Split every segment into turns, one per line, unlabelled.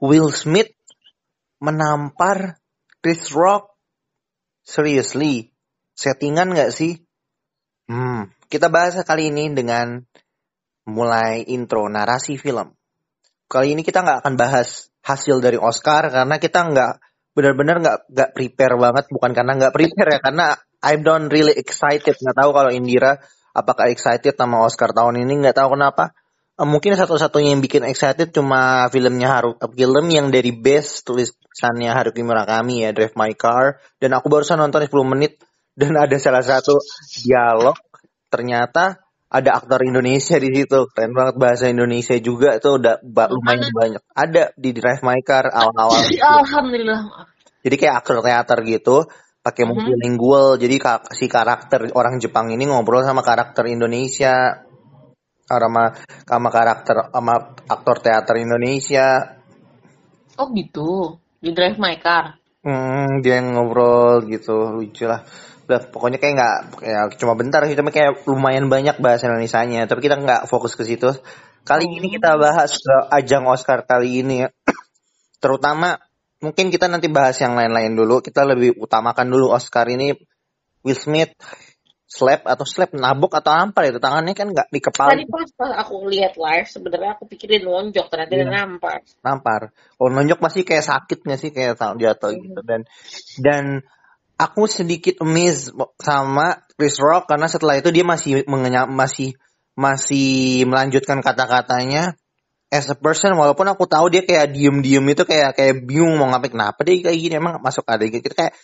Will Smith menampar Chris Rock. Seriously, settingan nggak sih? Hmm, kita bahas kali ini dengan mulai intro narasi film. Kali ini kita nggak akan bahas hasil dari Oscar karena kita nggak benar-benar nggak nggak prepare banget bukan karena nggak prepare ya karena I'm don't really excited nggak tahu kalau Indira apakah excited sama Oscar tahun ini nggak tahu kenapa mungkin satu-satunya yang bikin excited cuma filmnya Haru film yang dari best tulisannya Haruki Murakami ya Drive My Car. Dan aku barusan nonton 10 menit dan ada salah satu dialog. Ternyata ada aktor Indonesia di situ. Keren banget bahasa Indonesia juga itu udah lumayan banyak. Ada di Drive My Car awal-awal
Alhamdulillah.
jadi kayak aktor teater gitu pakai multilingual jadi ka- si karakter orang Jepang ini ngobrol sama karakter Indonesia sama sama karakter sama aktor teater Indonesia.
Oh gitu. Di Drive My Car.
hmm, dia yang ngobrol gitu lucu lah. Udah, pokoknya kayak nggak ya cuma bentar sih tapi kayak lumayan banyak bahasa Indonesia-nya. Tapi kita nggak fokus ke situ. Kali ini kita bahas ke ajang Oscar kali ini ya. Terutama mungkin kita nanti bahas yang lain-lain dulu. Kita lebih utamakan dulu Oscar ini. Will Smith slap atau slap nabok atau apa itu tangannya kan nggak di kepala
Tadi pas, pas aku lihat live sebenarnya aku pikirin lonjok ternyata dia
Iya.
nampar.
nampar. Kalau nonjok masih kayak sakit nggak sih kayak jatuh gitu. Dan dan aku sedikit amazed sama Chris Rock karena setelah itu dia masih mengenya masih masih melanjutkan kata-katanya as a person. Walaupun aku tahu dia kayak diem-diem itu kayak kayak bingung mau ngapain. Kenapa dia kayak gini? Emang masuk ada gitu? Kayak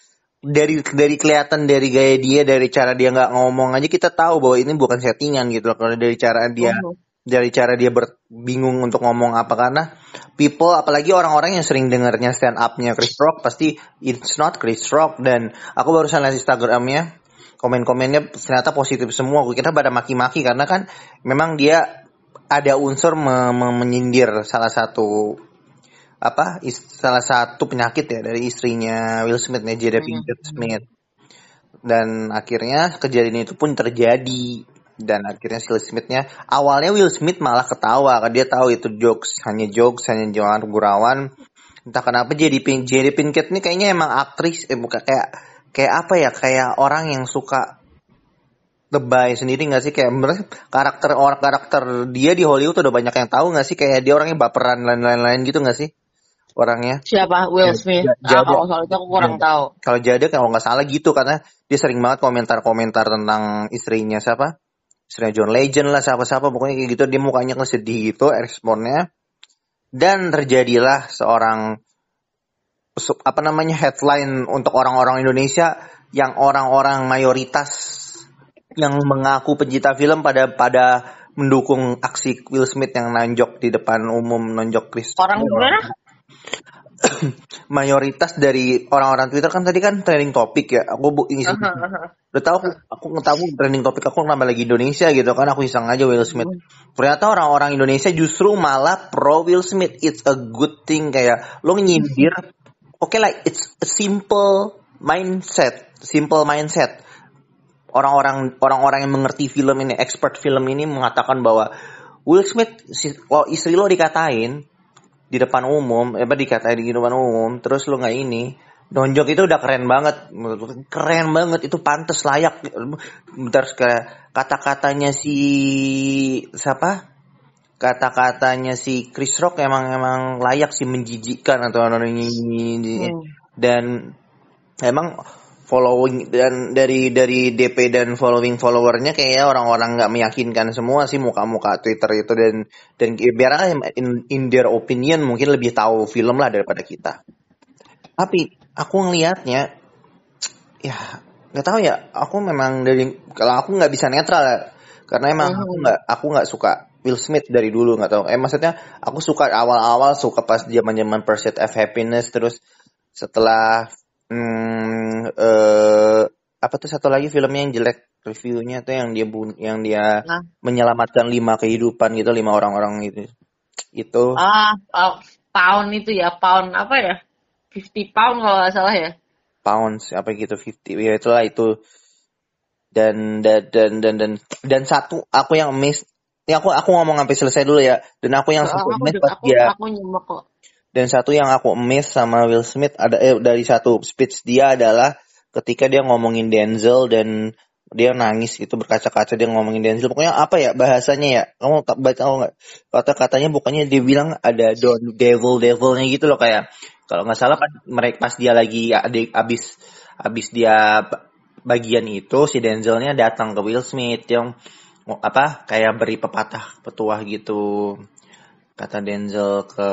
dari dari kelihatan dari gaya dia dari cara dia nggak ngomong aja kita tahu bahwa ini bukan settingan gitu loh. Kalau dari cara dia
Mhm.
dari cara dia ber, bingung untuk ngomong apa karena people apalagi orang-orang yang sering dengarnya stand up-nya Chris Rock pasti it's not Chris Rock. Dan aku barusan lihat Instagramnya komen-komennya ternyata positif semua. Kita pada maki-maki karena kan memang dia ada unsur me- me- menyindir salah satu apa salah satu penyakit ya dari istrinya Will Smith nih Jada Pinkett Smith. Dan akhirnya kejadian itu pun terjadi. Dan akhirnya Will Smithnya awalnya Will Smith malah ketawa. Kan dia tahu itu jokes hanya jokes hanya jangan gurauan. Entah kenapa jadi Jada Pinkett ini kayaknya emang aktris eh bukan kayak kayak apa ya kayak orang yang suka lebay sendiri nggak sih? Kayak bener karakter orang karakter dia di Hollywood udah banyak yang tahu nggak sih? Kayak dia orangnya baperan lain-lain gitu nggak sih orangnya
Siapa? Will Smith.
Ja-
Ah, kalau soal itu aku kurang tahu.
kalau Jada kalau nggak salah gitu karena dia sering banget komentar-komentar tentang istrinya siapa istrinya John Legend lah siapa-siapa pokoknya kayak gitu dia mukanya kan sedih gitu responnya dan terjadilah seorang apa namanya headline untuk orang-orang Indonesia yang orang-orang mayoritas yang mengaku pencinta film pada pada mendukung aksi Will Smith yang nanjok di depan umum nonjok Chris
Orang gimana?
mayoritas dari orang-orang Twitter kan tadi kan trending topik ya. Aku bu
Aha, aha.
udah tahu aku, aku ngetahu trending topik aku nama lagi Indonesia gitu kan aku iseng aja Will Smith. Ternyata orang-orang Indonesia justru malah pro Will Smith. It's a good thing kayak lo nyindir. Oke lah, it's a simple mindset, simple mindset. Orang-orang orang-orang yang mengerti film ini, expert film ini mengatakan bahwa Will Smith, si, kalau istri lo dikatain, di depan umum, apa dikatain di depan umum, terus lu nggak ini, nonjok itu udah keren banget, keren banget itu pantas layak. Bentar kata-katanya si siapa? Kata-katanya si Chris Rock emang emang layak sih menjijikkan atau
Hmm.
dan emang following dan dari dari DP dan following followernya kayaknya orang-orang nggak meyakinkan semua sih muka-muka Twitter itu dan dan biar in, in their opinion mungkin lebih tahu film lah daripada kita. Tapi aku ngelihatnya ya nggak tahu ya aku memang dari kalau aku nggak bisa netral ya. karena emang aku nggak aku nggak suka Will Smith dari dulu nggak tahu eh maksudnya aku suka awal-awal suka pas zaman zaman Pursuit of Happiness terus setelah hmm, eh apa tuh satu lagi filmnya yang jelek reviewnya tuh yang dia bun yang dia
Nah.
menyelamatkan lima kehidupan gitu lima orang-orang gitu itu
Ah, ah, pound itu ya, pound apa ya? 50 pound kalau nggak salah ya.
pounds apa gitu 50 ya itulah itu dan dan dan dan dan, dan satu aku yang miss ya aku aku ngomong sampai selesai dulu ya dan aku yang
Ah,
satu
aku
miss
juga
pas
aku
dia
aku nyimak kok.
Dan satu yang aku miss sama Will Smith ada eh, dari satu speech dia adalah ketika dia ngomongin Denzel dan dia nangis gitu berkaca-kaca dia ngomongin Denzel. Pokoknya apa ya bahasanya ya? Kamu tak baca tahu nggak? Kata-katanya pokoknya dia bilang ada don devil devilnya gitu loh kayak kalau nggak salah kan mereka pas dia lagi adik abis abis dia bagian itu si Denzelnya datang ke Will Smith yang apa kayak beri pepatah petuah gitu kata Denzel ke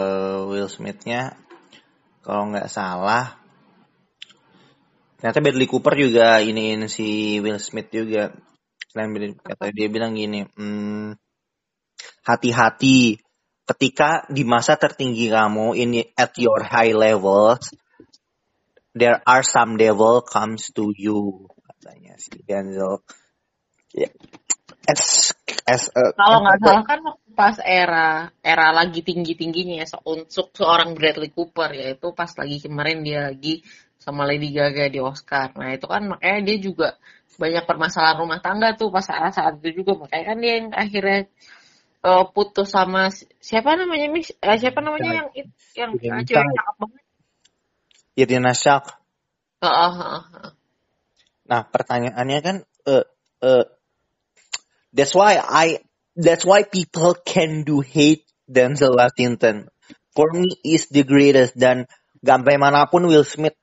Will Smithnya kalau nggak salah ternyata Bradley Cooper juga iniin si Will Smith juga selain kata dia bilang gini hmm, hati-hati ketika di masa tertinggi kamu ini at your high levels there are some devil comes to you katanya si Denzel yeah. as,
as kalau nggak salah kan pas era era lagi tinggi tingginya ya untuk seorang Bradley Cooper yaitu pas lagi kemarin dia lagi sama Lady Gaga di Oscar. Nah itu kan makanya dia juga banyak permasalahan rumah tangga tuh pas saat saat itu juga. Makanya kan dia yang akhirnya uh, putus sama siapa namanya mis uh, siapa namanya yang yang yang cewek cakep banget?
Irina Shak
uh, uh, uh, uh.
nah pertanyaannya kan uh, uh, that's why I that's why people can do hate Denzel Washington. For me is the greatest dan sampai mana pun Will Smith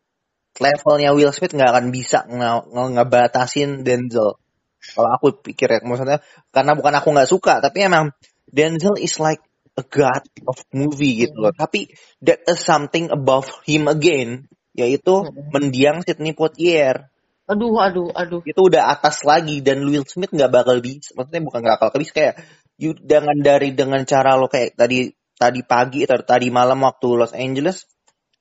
levelnya Will Smith nggak akan bisa ngebatasin Denzel. Kalau aku pikir ya, maksudnya karena bukan aku nggak suka, tapi emang Denzel is like a god of movie gitu loh. Tapi there is something above him again, yaitu mendiang Sidney Poitier.
Aduh, aduh, aduh.
Itu udah atas lagi dan Will Smith nggak bakal bisa. Maksudnya bukan nggak bakal bisa kayak you, dengan dari dengan cara lo kayak tadi tadi pagi atau tadi malam waktu Los Angeles,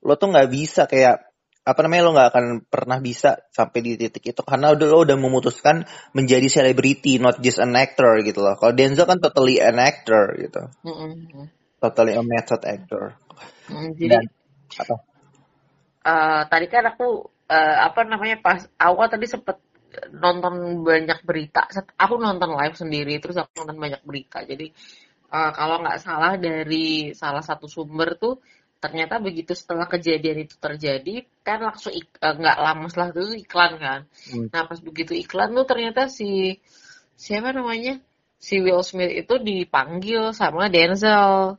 lo tuh nggak bisa kayak apa namanya lo nggak akan pernah bisa sampai di titik itu karena udah lo udah memutuskan menjadi selebriti not just an actor gitu loh kalau Denzel kan totally an actor gitu mm -hmm. totally a method actor
mm, jadi Dan, apa? Uh, tadi kan aku uh, apa namanya pas awal tadi sempet nonton banyak berita. Aku nonton live sendiri terus aku nonton banyak berita. Jadi uh, kalau nggak salah dari salah satu sumber tuh ternyata begitu setelah kejadian itu terjadi kan langsung uh, nggak lama setelah itu iklan kan. Hmm. nah pas begitu iklan tuh ternyata si siapa namanya? Si Will Smith itu dipanggil sama Denzel.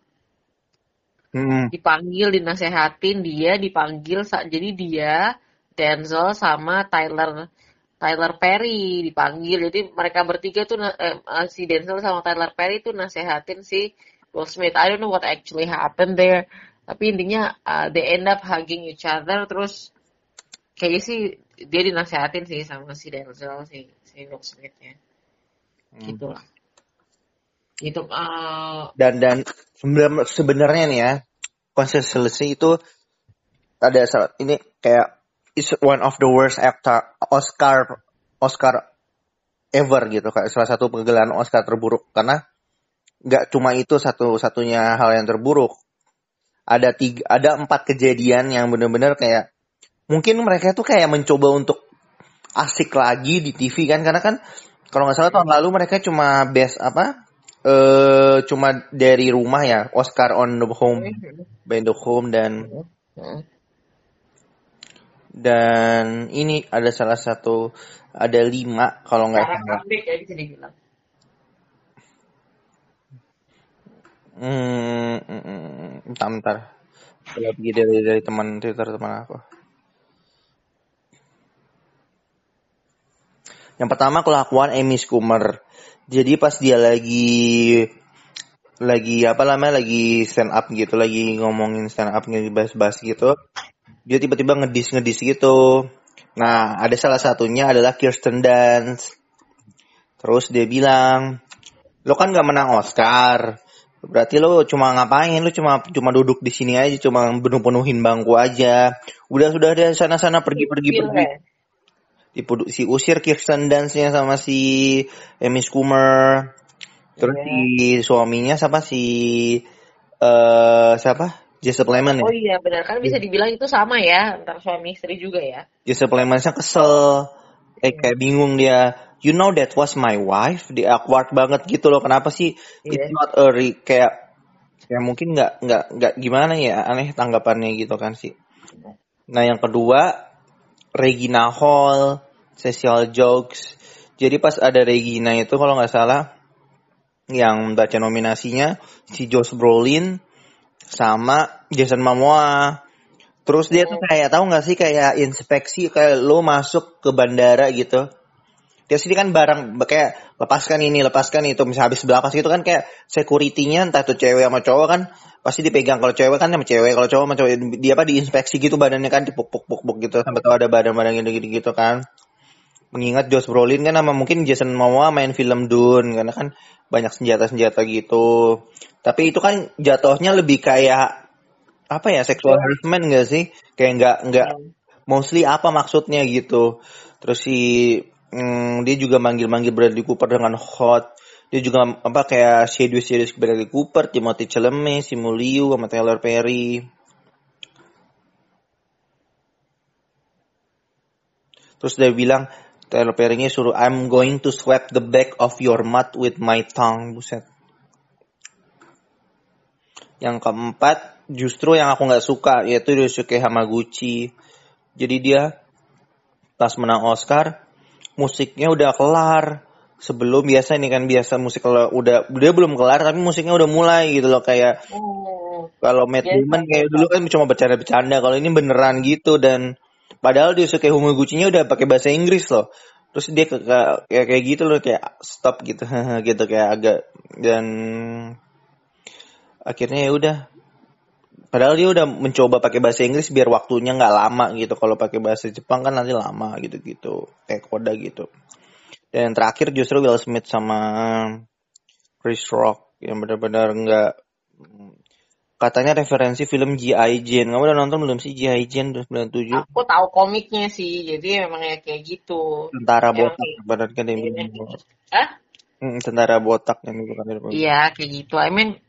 Hmm. dipanggil dinasehatin dia dipanggil jadi dia Denzel sama Tyler Tyler Perry dipanggil. Jadi mereka bertiga tuh eh, eh, si Denzel sama Tyler Perry tuh nasehatin si Will Smith. I don't know what actually happened there. Tapi intinya uh, they end up hugging each other terus kayaknya sih dia dinasehatin sih sama si Denzel si si Will Smith ya. Hmm. Gitu lah. Gitu. Uh,
dan dan sebenarnya nih ya konsistensi itu ada saat ini kayak is one of the worst actor Oscar Oscar ever gitu. Kayak salah satu penggelaran Oscar terburuk. Karena nggak cuma itu satu-satunya hal yang terburuk. Ada tiga ada empat kejadian yang benar-benar kayak mungkin mereka tuh kayak mencoba untuk asik lagi di TV kan. Karena kan kalau nggak salah tahun lalu mereka cuma best apa eh cuma dari rumah ya. Oscar on the home by the home dan dan ini ada salah satu ada lima kalau nggak salah. Ya bisa dibilang. Hmm, hmm, hmm, bentar, bentar. Lagi dari dari teman Twitter teman aku. Yang pertama kelakuan Amy Schumer. Jadi pas dia lagi lagi apa namanya lagi stand up gitu, lagi ngomongin stand up lagi bahas-bahas gitu dia tiba-tiba ngedis ngedis gitu. Nah ada salah satunya adalah Kirsten Dunst. Terus dia bilang lo kan gak menang Oscar. Berarti lo cuma ngapain? Lo cuma cuma duduk di sini aja cuma penuh penuhin bangku aja. Udah sudah ada sana sana pergi pergi. pergi Dipudu, si usir Kirsten Dunst-nya sama si Amy Schumer terus yeah. si suaminya siapa si uh, siapa Jesse Plemons
ya? Oh iya benar kan bisa dibilang itu sama ya antara suami istri juga ya.
Jesse Plemonsnya kesel, eh kayak bingung dia. You know that was my wife, di awkward banget gitu loh. Kenapa sih yeah. it's not a re, kayak ya mungkin nggak nggak nggak gimana ya aneh tanggapannya gitu kan sih nah yang kedua Regina Hall Cecil Jokes jadi pas ada Regina itu kalau nggak salah yang baca nominasinya si Josh Brolin sama Jason Momoa. Terus dia tuh kayak tahu nggak sih kayak inspeksi kayak lo masuk ke bandara gitu. Dia sini kan barang kayak lepaskan ini lepaskan itu misalnya habis belapas gitu kan kayak securitynya entah itu cewek sama cowok kan pasti dipegang kalau cewek kan sama cewek kalau cowok sama cowok dia apa diinspeksi gitu badannya kan dipuk puk puk puk gitu. Sampai tahu ada badan-badan gitu gitu gitu kan mengingat Josh Brolin kan sama mungkin Jason Momoa main film Dune karena kan banyak senjata-senjata gitu. Tapi itu kan jatuhnya lebih kayak apa ya sexual harassment gak sih? Kayak nggak nggak hmm. mostly apa maksudnya gitu. Terus si hmm, dia juga manggil-manggil Bradley Cooper dengan hot. Dia juga apa kayak shade series Bradley Cooper, Timothy Chalamet, Simu Liu sama Taylor Perry. Terus dia bilang Taylor Perry-nya suruh I'm going to swipe the back of your mouth with my tongue. Buset. Yang keempat, justru yang aku nggak suka yaitu Ryosuke Hamaguchi. Jadi dia pas menang Oscar, musiknya udah kelar sebelum biasa ini kan biasa musik kalau udah dia belum kelar tapi musiknya udah mulai gitu loh kayak oh. kalau Matt Damon kayak dulu kan cuma bercanda-bercanda kalau ini beneran gitu dan padahal dia suka Homoguchi-nya udah pakai bahasa Inggris loh terus dia kayak kayak gitu loh kayak stop gitu gitu kayak agak dan akhirnya ya udah Padahal dia udah mencoba pakai bahasa Inggris biar waktunya nggak lama gitu. Kalau pakai bahasa Jepang kan nanti lama gitu-gitu. Kayak koda gitu. Dan yang terakhir justru Will Smith sama Chris Rock yang benar-benar nggak katanya referensi film G.I. Jane. Kamu udah nonton belum sih G.I. Jane 97?
Aku tahu komiknya sih, jadi memang ya kayak gitu.
Tentara botak, benar kan yang Hah? Hmm, tentara botak yang bukan
Iya, kayak gitu. I mean,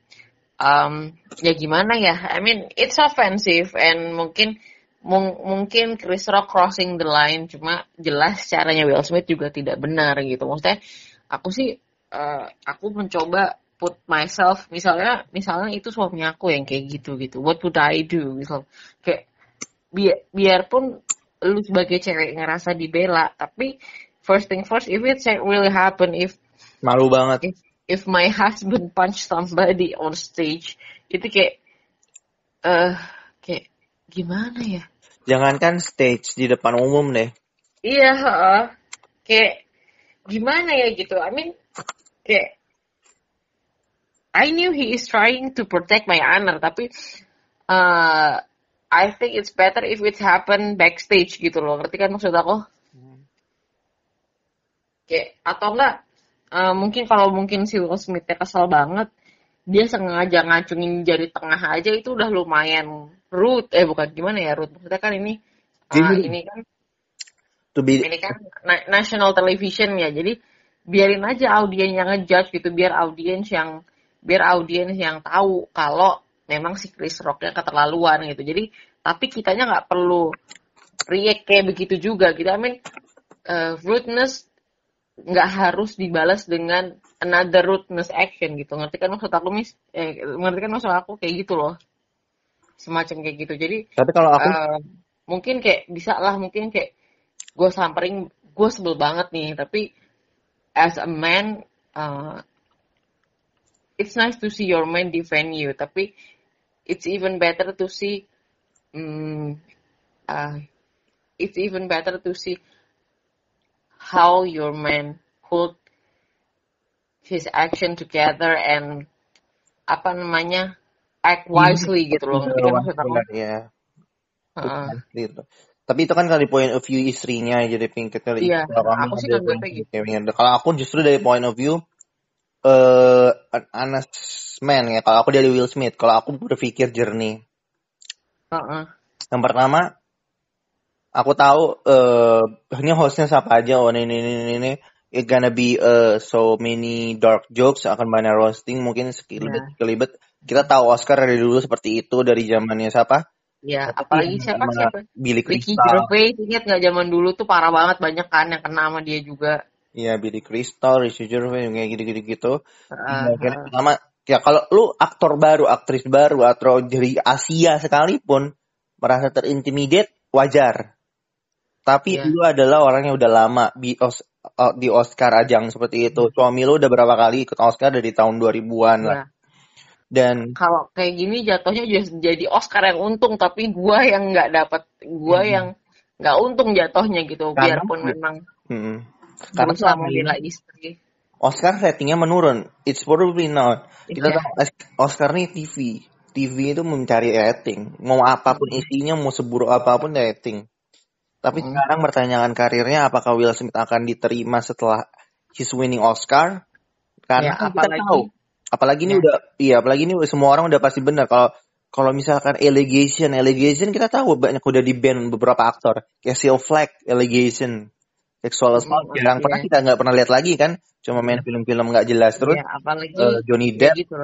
um, ya gimana ya I mean it's offensive and mungkin mung mungkin Chris Rock crossing the line cuma jelas caranya Will Smith juga tidak benar gitu maksudnya aku sih uh, aku mencoba put myself misalnya misalnya itu suami aku yang kayak gitu gitu. What would I do? Misal kayak bi biarpun lu sebagai cewek ngerasa dibela tapi first thing first if it really happen if
malu banget.
if, if my husband punch somebody on stage itu kayak eh uh, kayak gimana ya?
Jangankan stage di depan umum deh.
Iya uh, kayak gimana ya gitu? I mean kayak I knew he is trying to protect my honor tapi uh, I think it's better if it happen backstage gitu loh. Ngerti kan maksud aku? Kayak atau enggak uh, mungkin kalau mungkin si Will Smith kesel banget dia sengaja ngacungin jari tengah aja itu udah lumayan root eh bukan gimana ya root maksudnya kan ini uh, ini kan to be... ini kan na national television ya. Jadi biarin aja audiens yang ngejudge gitu biar audiens yang biar audiens yang tahu kalau memang si Chris Rocknya keterlaluan gitu. Jadi tapi kitanya nggak perlu react kayak begitu juga gitu. I mean uh, rudeness nggak harus dibalas dengan another rudeness action gitu. Ngerti kan maksud aku mis eh, ngerti kan maksud aku? Kayak gitu loh. Semacam kayak gitu. Jadi
tapi kalau aku uh,
mungkin kayak bisa lah mungkin kayak gue samperin gue sebel banget nih. Tapi as a man uh, it's nice to see your man defend you tapi it's even better to see um, uh, it's even better to see how your man put his action together and apa namanya act wisely gitu loh ngerti kan maksud aku
ya uh. gitu. tapi itu kan dari point of view istrinya jadi kali
iya, aku sih kan gitu.
kalau aku justru dari point of view eh uh, honest man ya kalau aku dari Will Smith kalau aku berpikir jernih uh -uh. yang pertama aku tahu uh, ini hostnya siapa aja oh ini ini ini, ini. it gonna be uh, so many dark jokes akan banyak roasting mungkin sekilibet yeah. kelibet kita tahu Oscar dari dulu seperti itu dari zamannya siapa
Ya, apalagi siapa siapa?
Billy Crystal.
Ricky Gervais ingat nggak zaman dulu tuh parah banget banyak kan yang kena sama dia juga.
Iya, Billy Crystal, Ricky Gervais kayak gitu-gitu gitu. Uh, uh. pertama ya kalau lu aktor baru aktris baru atau dari Asia sekalipun merasa terintimidate wajar tapi yeah. lu adalah orang yang udah lama di, os, di Oscar ajang seperti itu. Suami lu udah berapa kali ikut Oscar dari tahun 2000-an yeah. lah. Iya. Dan
kalau kayak gini jatuhnya jadi Oscar yang untung tapi gua yang nggak dapat gua hmm. yang nggak untung jatuhnya gitu karena, biarpun memang hmm, karena selama membela istri.
Oscar ratingnya menurun. It's probably not. Kita yeah. tahu Oscar nih TV. TV itu mencari rating. Mau apa pun isinya, mau seburuk apa pun rating. Tapi hmm. sekarang pertanyaan karirnya apakah Will Smith akan diterima setelah his winning Oscar? Karena ya, kita tahu, apalagi ini ya. udah, iya, apalagi ini semua orang udah pasti benar kalau kalau misalkan allegation, allegation kita tahu banyak udah di ban beberapa aktor, kayak Seal Flag, allegation, sexual assault, yang pernah kita nggak pernah lihat lagi kan, cuma main film-film nggak jelas terus. Ya, apalagi uh, Johnny Depp, gitu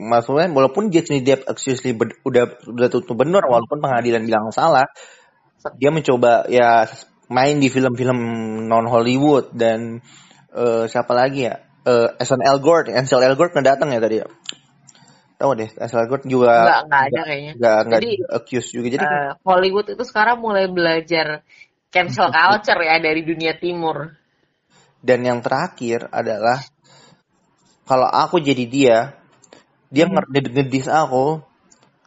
maksudnya walaupun Johnny Depp actually udah udah tutup benar, walaupun pengadilan bilang salah, dia mencoba ya main di film-film non Hollywood dan uh, siapa lagi ya? Uh, Ansel Elgort Ansel Elgort nggak datang ya tadi ya? Tahu deh Ansel Elgort juga
nggak nggak ada kayaknya.
nggak nggak accuse juga. Jadi
uh, Hollywood itu sekarang mulai belajar cancel culture ya dari dunia timur
dan yang terakhir adalah kalau aku jadi dia dia hmm. ngedis aku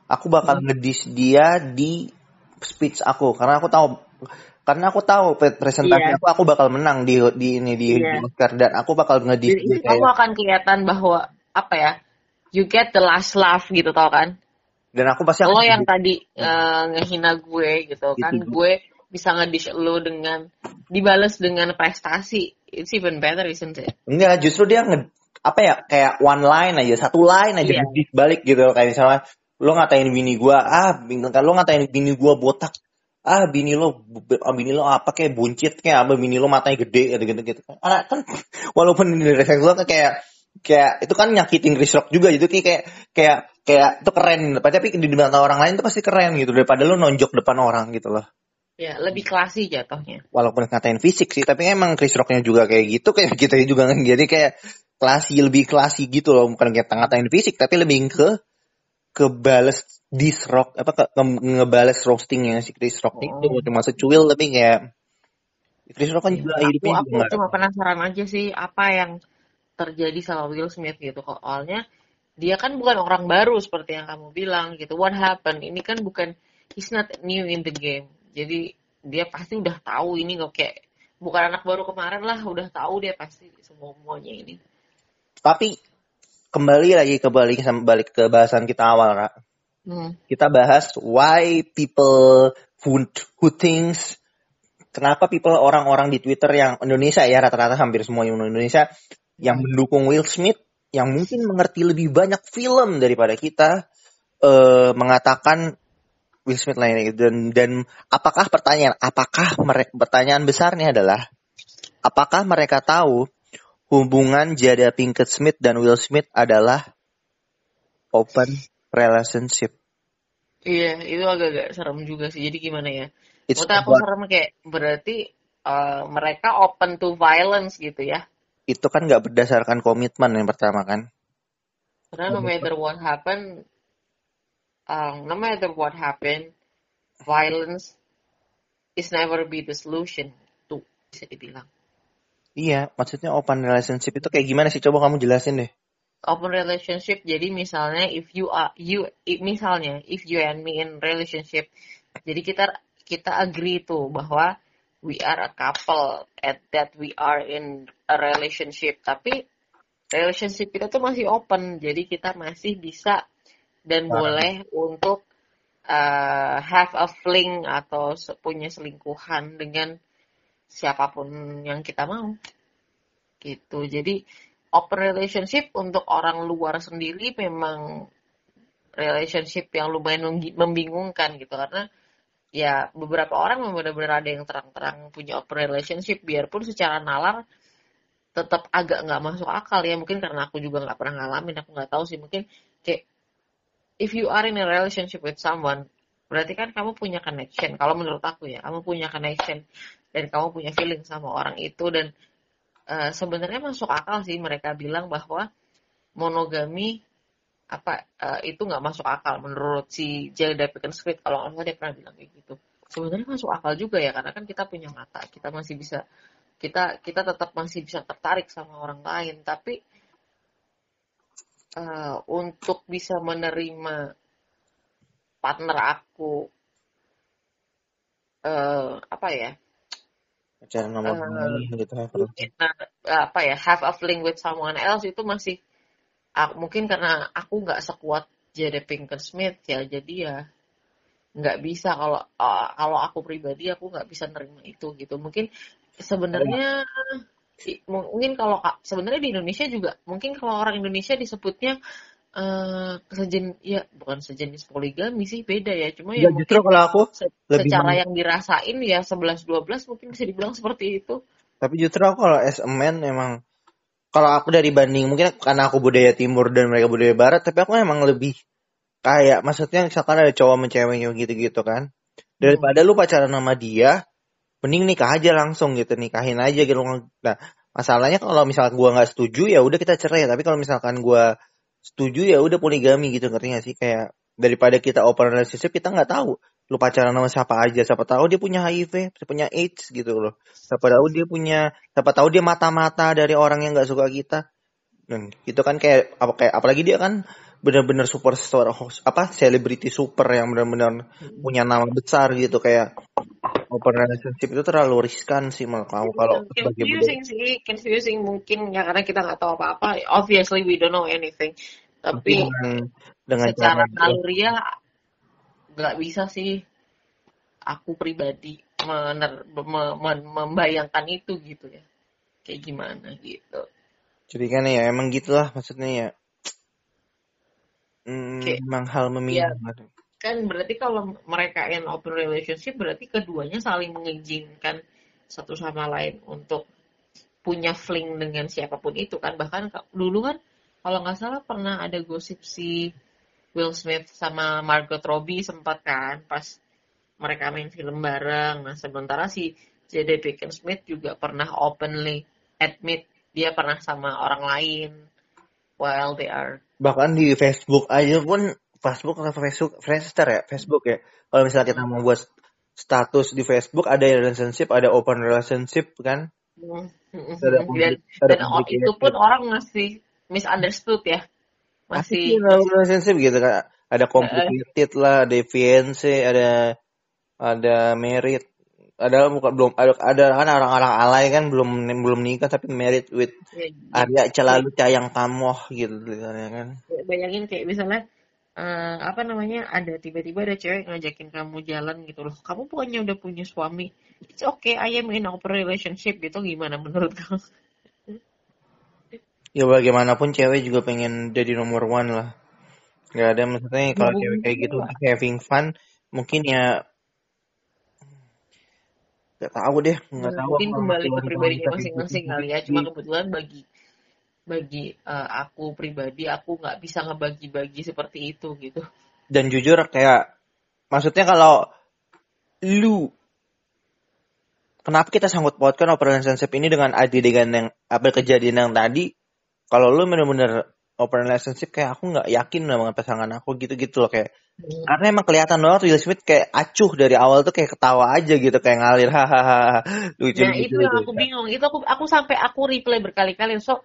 aku bakal hmm. ngedis dia di speech aku karena aku tahu karena aku tahu presentasi yeah. aku aku bakal menang di di ini di, yeah. di Oscar dan aku bakal ngedis
Jadi kamu akan kelihatan bahwa apa ya you get the last laugh gitu tau kan
dan aku pasti
lo yang tadi uh, ngehina gue gitu kan gitu. gue bisa ngedish lo dengan dibales dengan prestasi. It's even better isn't it?
Enggak justru dia nge apa ya kayak one line aja satu line aja yeah. balik gitu kayak misalnya lo ngatain bini gua ah kan lo ngatain bini gua botak. Ah bini lo ah, bini lo apa kayak buncit kayak apa bini lo matanya gede gitu gitu. Gitu anak kan walaupun ini dari lo kayak kayak itu kan nyakitin Chris Rock juga gitu kayak kayak kayak itu keren. Tapi di mata orang lain itu pasti keren gitu daripada lo nonjok depan orang gitu loh
Ya, lebih klasi jatuhnya.
Walaupun ngatain fisik sih, tapi emang Chris Rocknya juga kayak gitu, kayak kita juga kan. Jadi kayak klasi, lebih klasi gitu loh. Bukan kayak ngatain fisik, tapi lebih ke kebales dis rock apa ke, nge ngebales roastingnya si Chris Rock oh. itu cuma secuil tapi kayak Chris Rock kan juga
aku, hidupnya aku juga cuma penasaran aja sih apa yang terjadi sama Will Smith gitu kok awalnya dia kan bukan orang baru seperti yang kamu bilang gitu what happened ini kan bukan he's not new in the game jadi dia pasti udah tahu ini kok kayak bukan anak baru kemarin lah udah tahu dia pasti semua semuanya ini
tapi kembali lagi ke balik balik ke bahasan kita awal, Ra. Hmm. Kita bahas why people who, who thinks kenapa people orang-orang di Twitter yang Indonesia ya rata-rata hampir semua yang Indonesia yang mendukung Will Smith yang mungkin mengerti lebih banyak film daripada kita uh, mengatakan Will Smith lainnya dan dan apakah pertanyaan apakah mereka pertanyaan besarnya adalah apakah mereka tahu hubungan Jada Pinkett Smith dan Will Smith adalah open relationship.
Iya, itu agak-agak serem juga sih. Jadi gimana ya? Menurut aku serem kayak berarti uh, mereka open to violence gitu ya?
Itu kan nggak berdasarkan komitmen yang pertama kan?
Karena no matter what happen, um, no matter what happen, violence is never be the solution. Tuh bisa dibilang.
Iya, maksudnya open relationship itu kayak gimana sih? Coba kamu jelasin deh.
Open relationship jadi misalnya if you are you misalnya if you and me in relationship jadi kita kita agree tuh bahwa we are a couple at that we are in a relationship tapi relationship kita tuh masih open jadi kita masih bisa dan nah. boleh untuk uh, have a fling atau punya selingkuhan dengan siapa pun yang kita mau. Gitu. Jadi open relationship untuk orang luar sendiri memang relationship yang lumayan membingungkan gitu. Karena ya beberapa orang memang benar-benar ada yang terang-terang punya open relationship. Biarpun secara nalar tetap agak nggak masuk akal ya. Mungkin karena aku juga nggak pernah ngalamin. Aku nggak tahu sih. Mungkin kayak if you are in a relationship with someone berarti kan kamu punya connection. Kalau menurut aku ya kamu punya connection dan kamu punya feeling sama orang itu dan uh, sebenarnya masuk akal sih mereka bilang bahwa monogami apa uh, itu nggak masuk akal menurut si Pinkett Smith kalau nggak dia pernah bilang kayak gitu. Sebenarnya masuk akal juga ya karena kan kita punya mata. Kita masih bisa kita kita tetap masih bisa tertarik sama orang lain. Tapi uh, untuk bisa menerima partner aku uh, apa ya?
Pacaran nomor uh, gitu ya
nah, apa ya have a fling with someone else itu masih aku, mungkin karena aku nggak sekuat Jada Pinkett Smith ya jadi ya nggak bisa kalau uh, kalau aku pribadi aku nggak bisa nerima itu gitu. Mungkin sebenarnya mungkin kalau sebenarnya di Indonesia juga mungkin kalau orang Indonesia disebutnya uh, sejen ya bukan sejenis poligami sih beda ya. Cuma ya, ya
justru kalau aku
se secara yang dirasain ya 11 12 mungkin bisa dibilang seperti itu.
Tapi justru aku kalau as a man emang kalau aku dari banding mungkin karena aku budaya timur dan mereka budaya barat tapi aku emang lebih kayak maksudnya misalkan ada cowok mencewek gitu-gitu kan. Daripada hmm. lu pacaran sama dia mending nikah aja langsung gitu nikahin aja gitu. Nah masalahnya kalau misalkan gua nggak setuju ya udah kita cerai. Tapi kalau misalkan gua setuju ya udah poligami gitu ngerti gak sih? Kayak daripada kita open relationship kita nggak tahu. Lu pacaran sama siapa aja. Siapa tahu dia punya HIV siapa punya AIDS gitu loh. Siapa tahu dia punya siapa tahu dia mata-mata dari orang yang nggak suka kita. Dan itu kan kayak apa kayak apalagi dia kan benar-benar superstar apa selebriti super yang benar-benar punya nama besar gitu. Kayak open relationship itu terlalu riskan sih menurut kamu kalau
confusing sih confusing mungkin ya karena kita nggak tahu apa-apa. Obviously we don't know anything. Tapi dengan, dengan secara naluriah nggak bisa sih aku pribadi mener, me, me, membayangkan itu gitu ya. Kayak gimana gitu.
Jadi kan ya emang gitulah maksudnya ya. Hmm, kayak, emang hal memilih ya,
kan berarti kalau mereka in open relationship berarti keduanya saling mengizinkan satu sama lain untuk punya fling dengan siapa pun itu kan bahkan dulu kan kalau nggak salah pernah ada gosip si Will Smith sama Margot Robbie sempat kan pas mereka main film bareng. Nah sementara si Jada Pinkett Smith juga pernah openly admit dia pernah sama orang lain while they are
bahkan di Facebook aja pun Facebook atau Facebook Friendster ya? Facebook ya? Kalau misalnya kita mau buat status di Facebook ada relationship ada open relationship kan?
Mm -hmm. dan, dan itu pun orang masih misunderstood ya? Masih
relationship gitu kan ada complicated uh, lah ada fiance ada ada merit ada bukan belum ada ada kan orang-orang alay kan belum belum nikah tapi married with ya, Arya Celalu Cayang Kamoh gitu
ya kan. Bayangin kayak misalnya uh, apa namanya ada tiba-tiba ada cewek ngajakin kamu jalan gitu loh. Kamu pokoknya udah punya suami? It's okay I am in open relationship gitu. Gimana menurut kamu?
Ya bagaimanapun cewek juga pengen jadi nomor one lah. Nggak ada maksudnya kalau cewek kayak gitu having fun mungkin ya nggak tahu deh nggak tahu
mungkin kembali ke pribadinya masing-masing kali ya. cuma kebetulan bagi bagi uh, aku pribadi aku nggak bisa ngebagi-bagi seperti itu gitu.
Dan jujur kayak maksudnya kalau lu kenapa kita sangkut pautkan open relationship ini dengan adegan yang apa kejadian yang tadi? Kalau lu bener-bener open relationship kayak aku nggak yakin sama pasangan aku gitu-gitu loh kayak. Hmm. karena emang kelihatan banget Will Smith kayak acuh dari awal tuh kayak ketawa aja gitu kayak ngalir hahaha
lucu nah gitu, itu yang aku bingung itu aku aku sampai aku replay berkali-kali so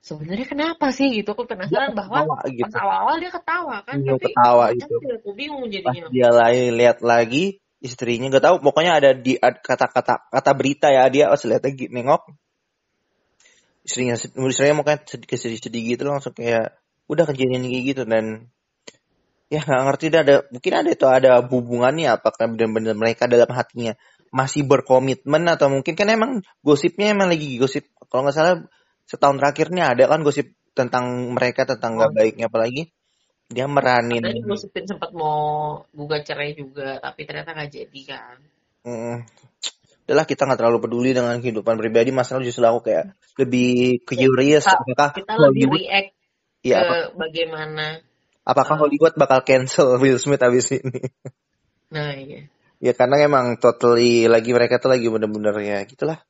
sebenarnya kenapa sih gitu? Aku penasaran dia bahwa ketawa, gitu. pas awal-awal dia ketawa kan
dia tapi ketawa itu
aku bingung jadinya.
Pas dia lagi lihat lagi istrinya gak tahu pokoknya ada di kata-kata kata berita ya dia pas lihat lagi nengok. Istrinya istrinya kan sedih-sedih gitu langsung kayak udah kejadian kayak gitu dan ya nggak ngerti ada mungkin ada itu ada hubungannya apakah benar-benar mereka dalam hatinya masih berkomitmen atau mungkin kan emang gosipnya emang lagi gosip. Kalau nggak salah setahun terakhirnya ada kan gosip tentang mereka tentang nggak oh. baiknya apalagi dia meranin.
Tadi gosipin sempat mau gugat cerai juga tapi ternyata nggak jadi kan.
Hmm udahlah kita nggak terlalu peduli dengan kehidupan pribadi masalah justru aku kayak lebih curious
kita, apakah kita lebih react ya, ke apa, bagaimana.
apakah uh, Hollywood bakal cancel Will Smith habis ini?
Nah iya.
Ya karena emang totally lagi mereka tuh lagi bener-bener ya gitulah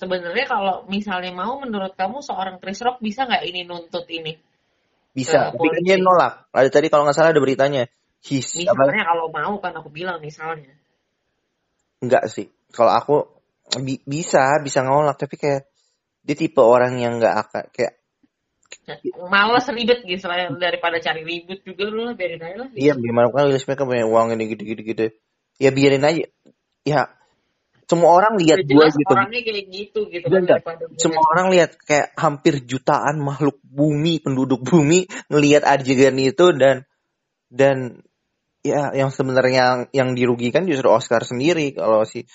sebenarnya kalau misalnya mau menurut kamu seorang Chris Rock bisa nggak ini nuntut ini?
Bisa tapi kan dia nolak. Ada tadi kalau nggak salah ada beritanya.
His misalnya kalau mau kan aku bilang misalnya.
Enggak sih. Kalau aku bi bisa bisa nolak. Tapi kayak dia tipe orang yang nggak akan kayak
malas ribet gitu selain daripada cari ribut juga lu lah biarin aja lah.
Iya gimana kan Will Smith kan punya uang ini gitu gitu gitu. Ya biarin aja. Ya semua orang lihat gue gitu.
Orangnya kayak gitu gitu kan
Semua orang lihat kayak hampir jutaan makhluk bumi, penduduk bumi ngelihat adegan itu dan dan ya yang sebenarnya yang, yang dirugikan justru Oscar sendiri kalau si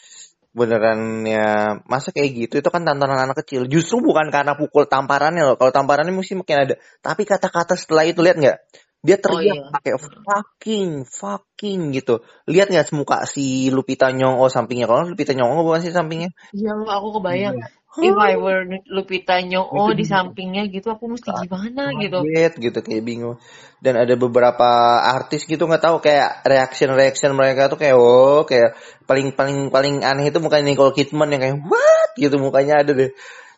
beneran ya masa kayak gitu? Itu kan tantangan anak kecil. Justru bukan karena pukul tamparannya loh. Kalau tamparannya mesti makin ada. Tapi kata-kata setelah itu lihat nggak dia teriak oh, iya. pakai fucking fucking gitu. Lihat nggak muka si Lupita Nyong'o sampingnya? Kalau Lupita Nyong'o bukan sih sampingnya?
Iya aku kebayang. Iya. If I were Lupita Nyong'o di sampingnya gitu aku mesti gimana gitu.
gitu kayak bingung. Dan ada beberapa artis gitu nggak tahu kayak reaction reaction mereka tuh kayak oh kayak paling paling paling aneh itu mukanya Nicole Kidman yang kayak what? gitu mukanya ada deh.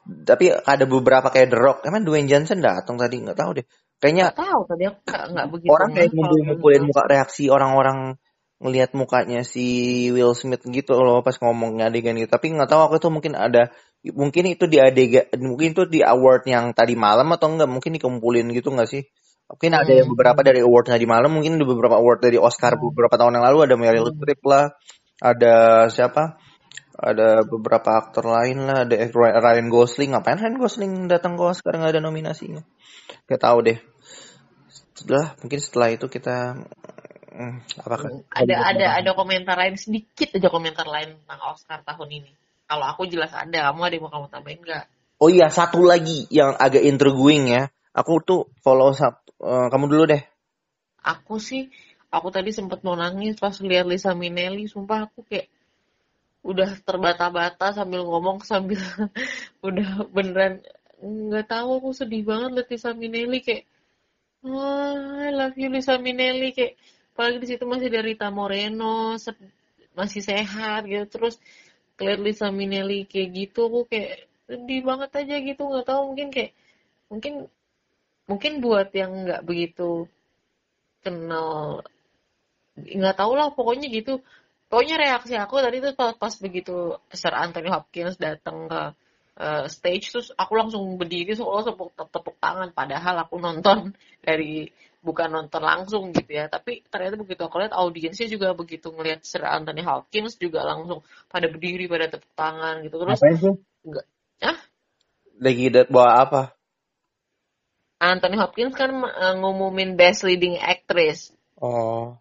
Tapi ada beberapa kayak The Rock. Emang Dwayne Johnson datang tadi? Nggak tahu deh Kayaknya
gak tahu tadi aku nggak begitu.
Orang kayak ngumpul-ngumpulin muka reaksi orang-orang ngelihat mukanya si Will Smith gitu loh pas ngomongnya adegan gitu. Tapi nggak tahu aku tuh mungkin ada mungkin itu di adegan mungkin itu di award yang tadi malam atau enggak mungkin dikumpulin gitu nggak sih? Mungkin ada yang beberapa dari award tadi malam, mungkin ada beberapa award dari Oscar hmm. beberapa tahun yang lalu ada Meryl hmm. Streep lah, ada siapa? Ada beberapa aktor lain lah, ada Ryan Gosling. Ngapain Ryan Gosling datang ke Oscar nggak ada nominasinya? Gak tahu deh. Setelah mungkin setelah itu kita
hmm, apakah ada ada ada komentar lain sedikit aja komentar lain tentang Oscar tahun ini. Kalau aku jelas ada, kamu ada yang mau kamu tambahin nggak?
Oh iya, satu lagi yang agak intriguing ya. Aku tuh follow up, uh, kamu dulu deh.
Aku sih, aku tadi sempat mau nangis pas lihat Lisa Minnelli. Sumpah aku kayak udah terbata-bata sambil ngomong sambil udah beneran nggak tahu aku sedih banget lihat Lisa Minnelli kayak wah I love you Lisa Minnelli. Kayak apalagi di situ masih dari Rita Moreno masih sehat gitu. Terus lihat Lisa Minnelli kayak gitu aku kayak sedih banget aja gitu. Nggak tahu mungkin kayak mungkin mungkin buat yang nggak begitu kenal nggak tahu lah pokoknya gitu. Pokoknya reaksi aku tadi tuh pas, pas begitu Sir Anthony Hopkins datang ke uh, stage terus aku langsung berdiri so tepuk, tepuk tangan. Padahal aku nonton dari bukan nonton langsung gitu ya. Tapi ternyata begitu aku lihat audiensnya juga begitu ngelihat Sir Anthony Hopkins juga langsung pada berdiri pada tepuk tangan gitu. Terus
apa itu? enggak ah lagi bawa apa?
Anthony Hopkins kan uh, ngumumin best leading actress.
Oh.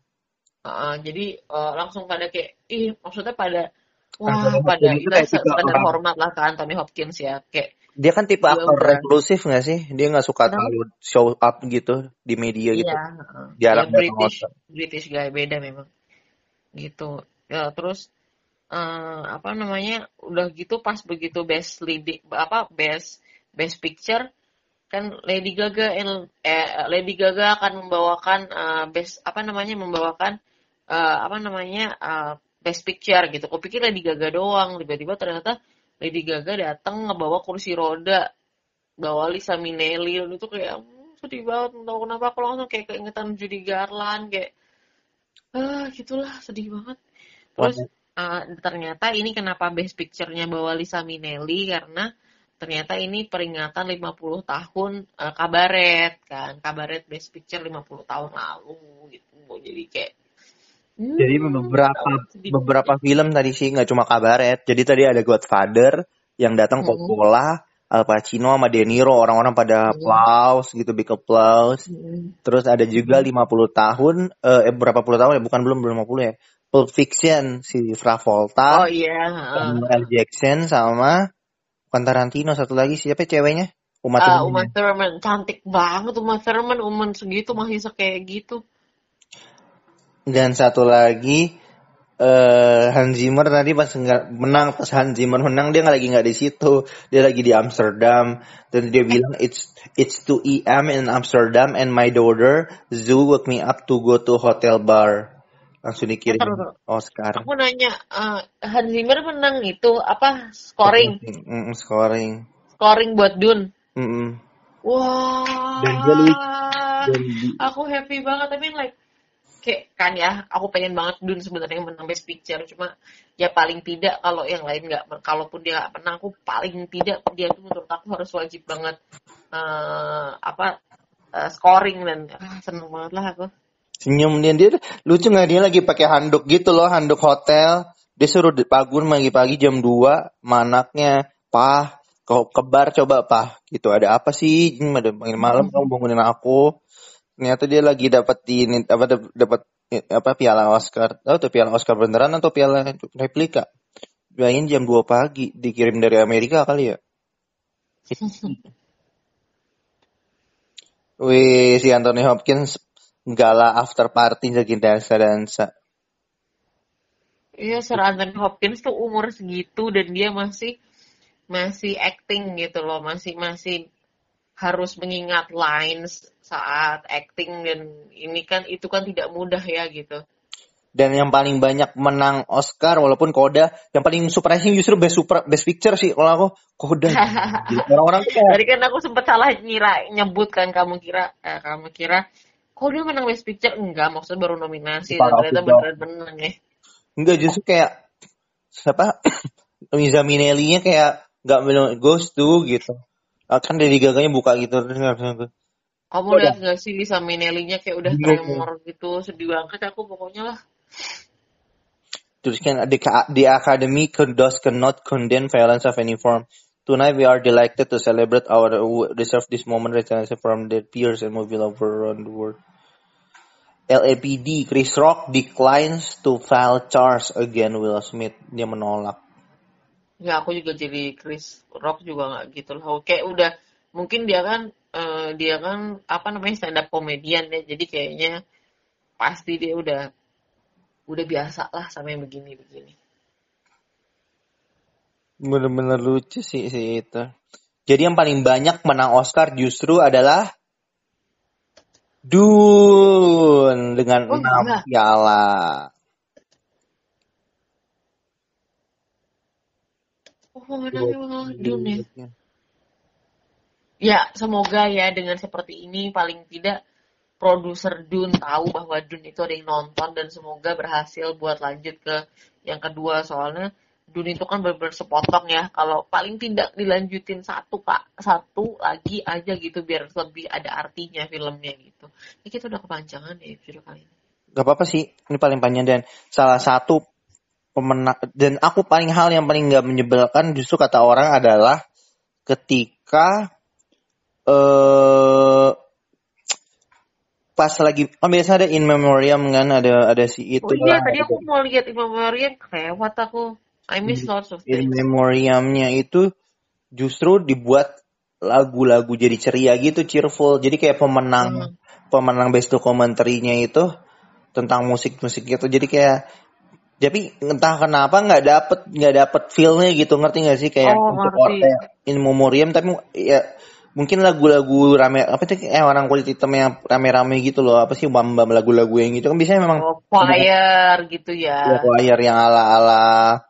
Uh, jadi uh, langsung pada kayak ih maksudnya pada Wah, pada itu kayak sekedar hormat lah ke Anthony Hopkins ya. Kayak
dia kan tipe aktor reklusif gak sih? Dia gak suka terlalu show up gitu di media gitu. Iya.
Jarang ya, British, British guy beda memang. Gitu. Ya terus uh, apa namanya? Udah gitu pas begitu best leading apa best best picture kan Lady Gaga eh, Lady Gaga akan membawakan uh, best apa namanya membawakan uh, apa namanya uh, Best Picture gitu. Aku pikir Lady Gaga doang, tiba-tiba ternyata Lady Gaga datang ngebawa kursi roda, bawa Lisa Minnelli, dan itu kayak hmm, sedih banget, tahu kenapa. Aku langsung kayak keingetan Judy Garland, kayak ah gitulah. Sedih banget. Terus uh, ternyata ini kenapa Best Picture-nya bawa Lisa Minnelli? Karena ternyata ini peringatan 50 tahun uh, kabaret kan. Kabaret Best Picture 50 tahun lalu gitu. Jadi kayak
Hmm, jadi beberapa beberapa film tadi sih nggak cuma kabaret. Jadi tadi ada Godfather yang datang hmm. Coppola, Al Pacino sama De Niro orang-orang pada hmm. applause gitu big applause. Hmm. Terus ada juga 50 tahun eh, eh berapa puluh tahun ya bukan belum belum 50 ya. Pulp Fiction si Travolta.
Oh iya.
Yeah. Jackson sama bukan Tarantino satu lagi siapa ceweknya?
Uma Thurman. Uh, Uma Thurman cantik banget Uma Thurman umur segitu masih kayak gitu.
Dan satu lagi uh, Hans Zimmer tadi pas nggak menang pas Hans Zimmer menang dia nggak lagi nggak di situ. Dia lagi di Amsterdam. Dan dia bilang it's it's 2 am in Amsterdam and my daughter Zoo woke me up to go to hotel bar. Langsung dikirim.
Oh sekarang. Aku nanya uh, Hans Zimmer menang itu apa? Scoring.
Mm, scoring.
Scoring buat Dun.
Mm -mm.
wah. Wow. dan dia aku happy banget. Tapi like kayak kan ya aku pengen banget Dun sebenarnya menang best picture. Cuma ya paling tidak kalau yang lain nggak kalaupun dia nggak menang aku paling tidak dia tuh menurut aku harus wajib banget uh, apa uh, scoring dan ah, seneng banget lah aku.
Senyum dia. Dia lucu nggak dia lagi pakai handuk gitu loh handuk hotel. Dia suruh pagun pagi-pagi jam 2 manaknya pah kau kebar coba pah. Gitu ada apa sih? Ada malam kamu bangunin aku ternyata dia lagi dapat ini apa dapat apa piala Oscar. Tahu tuh piala Oscar beneran atau piala replika? Bayangin jam 2 pagi dikirim dari Amerika kali ya. Wih, si Anthony Hopkins gala after party jadi dansa-dansa.
Iya, Sir Anthony Hopkins tuh umur segitu dan dia masih masih acting gitu loh, masih masih harus mengingat lines saat acting dan ini kan itu kan tidak mudah ya gitu.
Dan yang paling banyak menang Oscar walaupun Koda, yang paling surprising justru best super best picture sih kalau aku Koda.
Orang-orang Tadi kan aku sempat salah nyira nyebut kan kamu kira eh, kamu kira Koda menang best picture enggak maksudnya baru nominasi dan ternyata beneran menang ya.
Enggak justru kayak siapa Liza Minnelli-nya kayak nggak bilang ghost tuh gitu. Kan dari gaganya buka gitu
kamu lihat gak sih Lisa Minnelli-nya kayak udah iya, tremor gitu, sedih banget aku pokoknya lah.
Terus kan the, the Academy does cannot condemn violence of any form. Tonight we are delighted to celebrate our deserve this moment recognition from their peers and movie lover around the world. LAPD, Chris Rock declines to file charge again Will Smith. Dia menolak.
Ya aku juga jadi Chris Rock juga nggak gitu loh. Kayak udah mungkin dia kan uh, dia kan apa namanya stand up komedian ya jadi kayaknya pasti dia udah udah biasa lah sama yang begini-begini
bener-bener lucu sih sih itu jadi yang paling banyak menang Oscar justru adalah Dun dengan oh, enam piala.
Oh, menang Dun ya. ya semoga ya dengan seperti ini paling tidak produser Dun tahu bahwa Dun itu ada yang nonton dan semoga berhasil buat lanjut ke yang kedua. Soalnya Dun itu kan benar sepotong ya. Kalau paling tidak dilanjutin satu kak satu lagi aja gitu biar lebih ada artinya filmnya gitu. Ya kita udah kepanjangan ya video kali ini.
Gak apa-apa sih ini paling panjang dan salah satu pemenang dan aku paling hal yang paling nggak menyebalkan justru kata orang adalah ketika eh pas lagi oh biasa ada in memoriam kan ada ada si itu oh
iya tadi aku mau lihat in memoriam kelewat aku. I miss lots of
things. in memoriamnya itu justru dibuat lagu-lagu jadi ceria gitu cheerful. Jadi kayak pemenang hmm. pemenang best documentarynya itu tentang musik-musik gitu jadi kayak tapi entah kenapa nggak dapet nggak dapet feelnya gitu ngerti nggak sih? Kayak oh, untuk in memoriam tapi ya mungkin lagu-lagu rame apa sih eh orang kulit hitam yang rame-rame gitu loh apa sih bam bam lagu-lagu yang gitu. Kan biasanya memang
oh, choir gitu ya.
ya choir yang ala-ala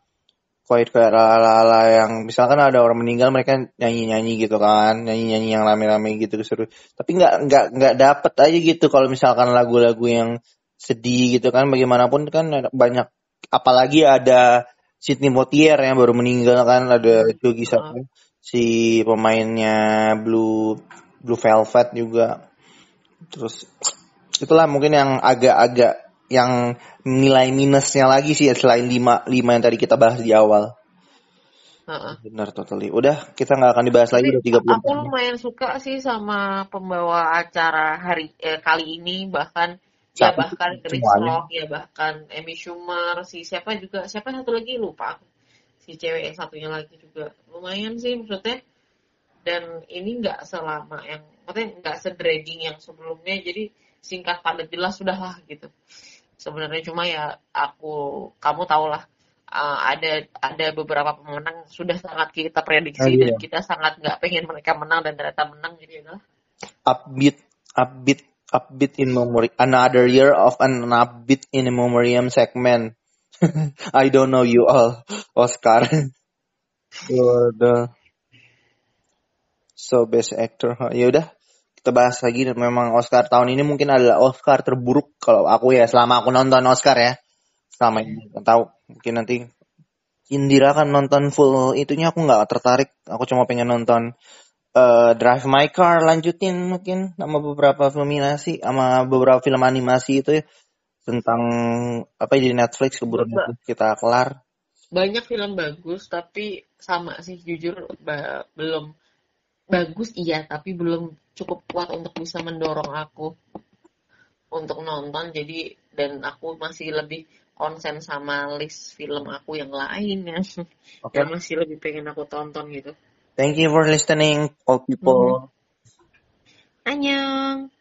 choir kayak ala-ala yang misalkan ada orang meninggal mereka nyanyi-nyanyi gitu kan nyanyi-nyanyi yang rame-rame gitu seru. Tapi nggak nggak nggak dapet aja gitu kalau misalkan lagu-lagu yang sedih gitu kan bagaimanapun kan banyak apalagi ada Sidney Poitier yang baru meninggal kan ada Jogi Sapu si pemainnya Blue Blue Velvet juga terus itulah mungkin yang agak-agak yang nilai minusnya lagi sih selain lima lima yang tadi kita bahas di awal Uh-uh. Benar totally. Udah kita nggak akan dibahas lagi udah 30
Aku lumayan suka sih sama pembawa acara hari eh, kali ini bahkan ya bahkan Chris Rock ya bahkan Amy Schumer si siapa juga siapa satu lagi? Lupa si cewek yang satunya lagi juga. Lumayan sih maksudnya. Dan ini nggak selama yang maksudnya nggak sedragging yang sebelumnya jadi singkat padat jelas sudahlah gitu. Sebenarnya cuma ya aku kamu tau lah uh, ada ada beberapa pemenang sudah sangat kita prediksi oh, iya. dan kita sangat nggak pengen mereka menang dan ternyata menang jadi adalah
upbeat upbeat upbeat in memory another year of an upbeat in memoriam segment. I don't know you all, Oscar. The so best actor. Ya udah, kita bahas lagi. Memang Oscar tahun ini mungkin adalah Oscar terburuk kalau aku ya selama aku nonton Oscar ya. Selama ini tahu. Mungkin nanti Indira kan nonton full itunya. Aku nggak tertarik. Aku cuma pengen nonton uh, Drive My Car lanjutin mungkin sama beberapa film animasi sama beberapa film animasi itu ya tentang apa di Netflix keburu kita kelar.
Banyak film bagus tapi sama sih jujur belum bagus iya tapi belum cukup kuat untuk bisa mendorong aku untuk nonton jadi dan aku masih lebih konsen sama list film aku yang lain ya. Okay. yang masih lebih pengen aku tonton gitu
thank you for listening all people mm -hmm.
Annyeong